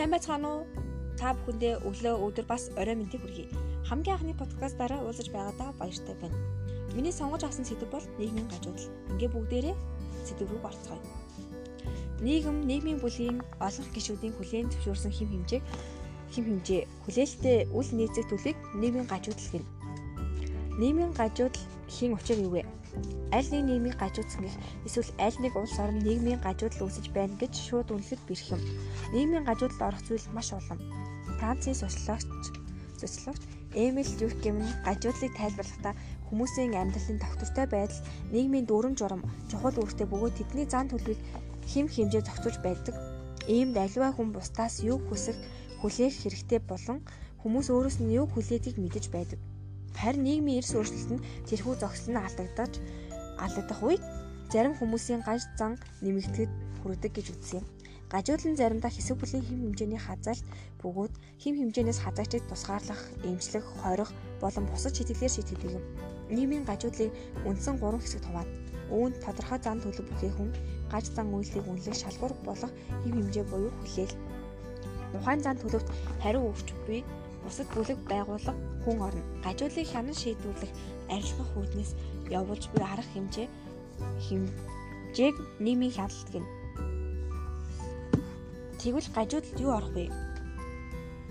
Сайн байцгаана уу? Та бүхэндээ өглөө өдөр бас орой мэндийг хүргэе. Хамгийн анхны подкастаараа уулзаж байгаадаа баяртай байна. Миний сонгож авсан сэдв бол нийгмийн гажуудал. Ингээ бүгдээрээ сэдв рүү орцгоё. Нийгэм нийгмийн бүлгийн олон гишүүдийн хүлээн зөвшөөрсөн хим хэмжээг хим хэмжээ хүлээлттэй үл нийцэх төлөвийг нийгмийн гажуудал гэнэ. Нийгмийн гажуудал хийн учир юу вэ? Аль нэг нийгмийг гажуудсан гэх эсвэл аль нэг улс орн нийгмийн гажуудал үүсэж байна гэж шууд үнэлэхэд бэрх юм. Нийгмийн гажуудал орох зүйл маш олон. Францын социологч социологч Эмил Дюркем нь гажуудлыг тайлбарлахдаа хүмүүсийн амьдралын тогтвортой байдал, нийгмийн дүрм журам, чухал үүрэгтэй бөгөөд тэдний зан төлөвийг хэм хэмжээ зохицуулж байдаг. Иймд аливаа хүн бусдаас юу хүсэх, хүлээх хэрэгтэй болон хүмүүс өөрөөс нь юу хүлээдгийг мэдэж байдаг. Харин нийгмийн эрс өөрчлөлт нь тэрхүү зогсол нь алдагдаж алдагдах үед зарим хүмүүсийн гаж зан нэмэгдэхэд хүрдэг гэж үзсэн юм. Гажуудлан заримдаа хэсэг бүлийн хэм хэмжээний хазаалт бөгөөд хэм хэмжээнээс хазаагчид тусгаарлах, эмчлэх, хорих болон бусад чиглэлээр шийтгэдэг юм. Нийгмийн гажуудлыг үндсэн 3 хэсэгт хуваана. Үүнд тодорхой зан төлөв бүхий хүн гаж зан үйлийг үнэлэх шалгуур болох хэм хэмжээ буюу хүлээл. Ухаан зан төлөвт хариу өгч буй бусад бүлэг байгууллага хүн орно. Гажуулыг хянан шийдвэрлэх арилгах үүднээс явуулж буй арга хэмжээ хэмжээг нийгмийн хяналт гэнэ. Тэгвэл гажуудалд юу орох вэ?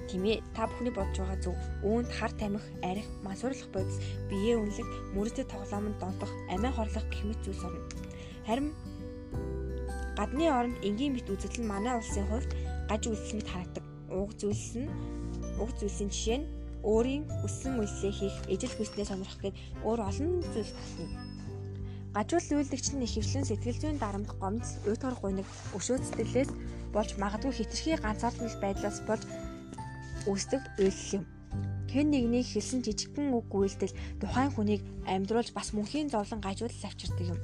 Тэмээ та бүхний бодж байгаа зөв. Үүнд хар тамхи, арх, мансуурлах бодис, биеэ үнэлэх, мөрөдөд тоглоомонд донтох, амиа хорлох гэх мэт зүйлс орно. Харин гадны оронд энгийн мэт үзэгдэл нь манай улсын хувьд гаж үйлс мэт харагдаг. Уг зүйлс нь уг зүйлсийн жишээ нь өөрийн хүссэн үйлсээ хийх, ижил хүснээ сонирхох гэд өөр олон зүйл болно. Гажуул үйлдэгч нь ихэвчлэн сэтгэл зүйн дарамт гомдол, уйтгар гуниг, өшөөцтөлээс болж магадгүй хитрхи ганцаардмал байдлаас болж үүсдэг үйлдэл юм. Хэн нэгний хэлсэн жижигхэн үг үйлдэл тухайн хүнийг амьдруулж бас мөнхийн зовлон гажуудал авчирдаг юм.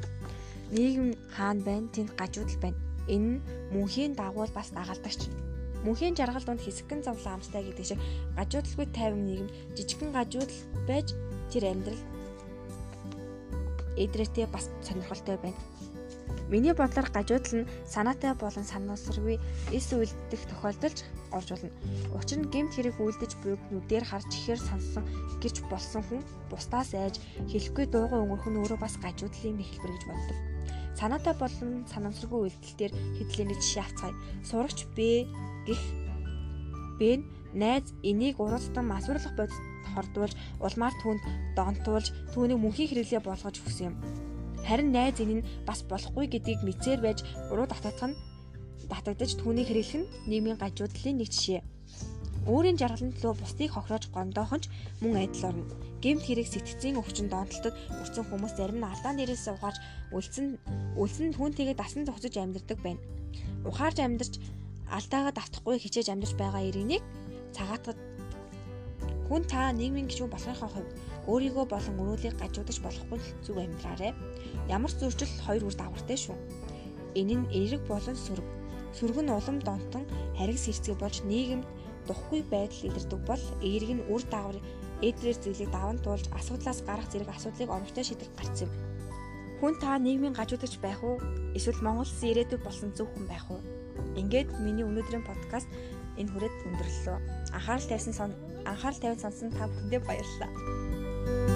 Нийгэм хаана байна, тэнд гажуудал байна. Энэ нь мөнхийн дагуул бас дагалдагч Мөнхийн жаргал донд хэсэгэн зовлон амстай гэдэг шиг гажуудалгүй тайван нийгэм жижигхэн гажуудал байж тэр амьдрал эдрээтэй бас сонирхолтой байна. Миний бодлоор гажуудал нь санаатай болон санаасаргүй эс үйлдэх тохиолдолж орж болно. Учир нь гемт хэрэг үйлдэж буйг нүдээр харж ихээр сонссон гэж болсон хүн бусдаас айж хэлэхгүй дууган өнгөрөх нь өөрөө бас гажуудлын нэг хэлбэр гэж боддог. Санаатай болон санамсаргүй үйлдэл дээр хэдлэний жишээ авцгаая. Сурагч Б гих Б нь найз энийг уралдан масуурлах бодис хордуулж улмаар түүнд донтуулж түүнийг мөнхийн хэрэглээ болгож өгсөн юм. Харин найз энэ нь бас болохгүй гэдгийг мэдсээр байж уруу татагдах нь татагдаж түүнийг хэрэглэх нь нийгмийн гажуудлын нэг жишээ. Өөрийн жаргалын төлөө бусдыг хохироож гондоохонч мөн айдал орно. Гэмт хэрэг сэтгцийн өвчин донтолтод өрцөн хүмүүс зарим нь алдаан дээрээс ухаарч үлдсэн үлдсэн түүнтэйгээ дасан зогсож амьдардаг байна. Ухаарж амьдарч алдаагаа давтахгүй хичээж амьдарч байгаа иргэнийг цагаатгад хүн та нийгмийн гишүүн болохынхаа хувьд өөрийгөө болон өрөөлийг гажуудаж болохгүй зүг амьдраарай. Ямар ч зөрчил хоёр үр дагавартай шүү. Энэ нь эерэг болон сөрөг. Сөрөг нь улам донтон харигс хэрцэг болж нийгэмд духгүй байдал илэрдэг бол эерэг нь үр дагавар эдрээс зүйлийг даван туулж асуудлаас гарах зэрэг асуудлыг оновчтой шийдэх гарц юм. Хүн та нийгмийн гажуудагч байх уу? Эсвэл Монгол улсын ирээдүйг болсон зөв хүн байх уу? Ингээд миний өнөөдрийн подкаст энэ хүрээд өндөрлөө. Анхаарал тавьсан анхаарал тавьж сонсон та бүхэндээ баярлалаа.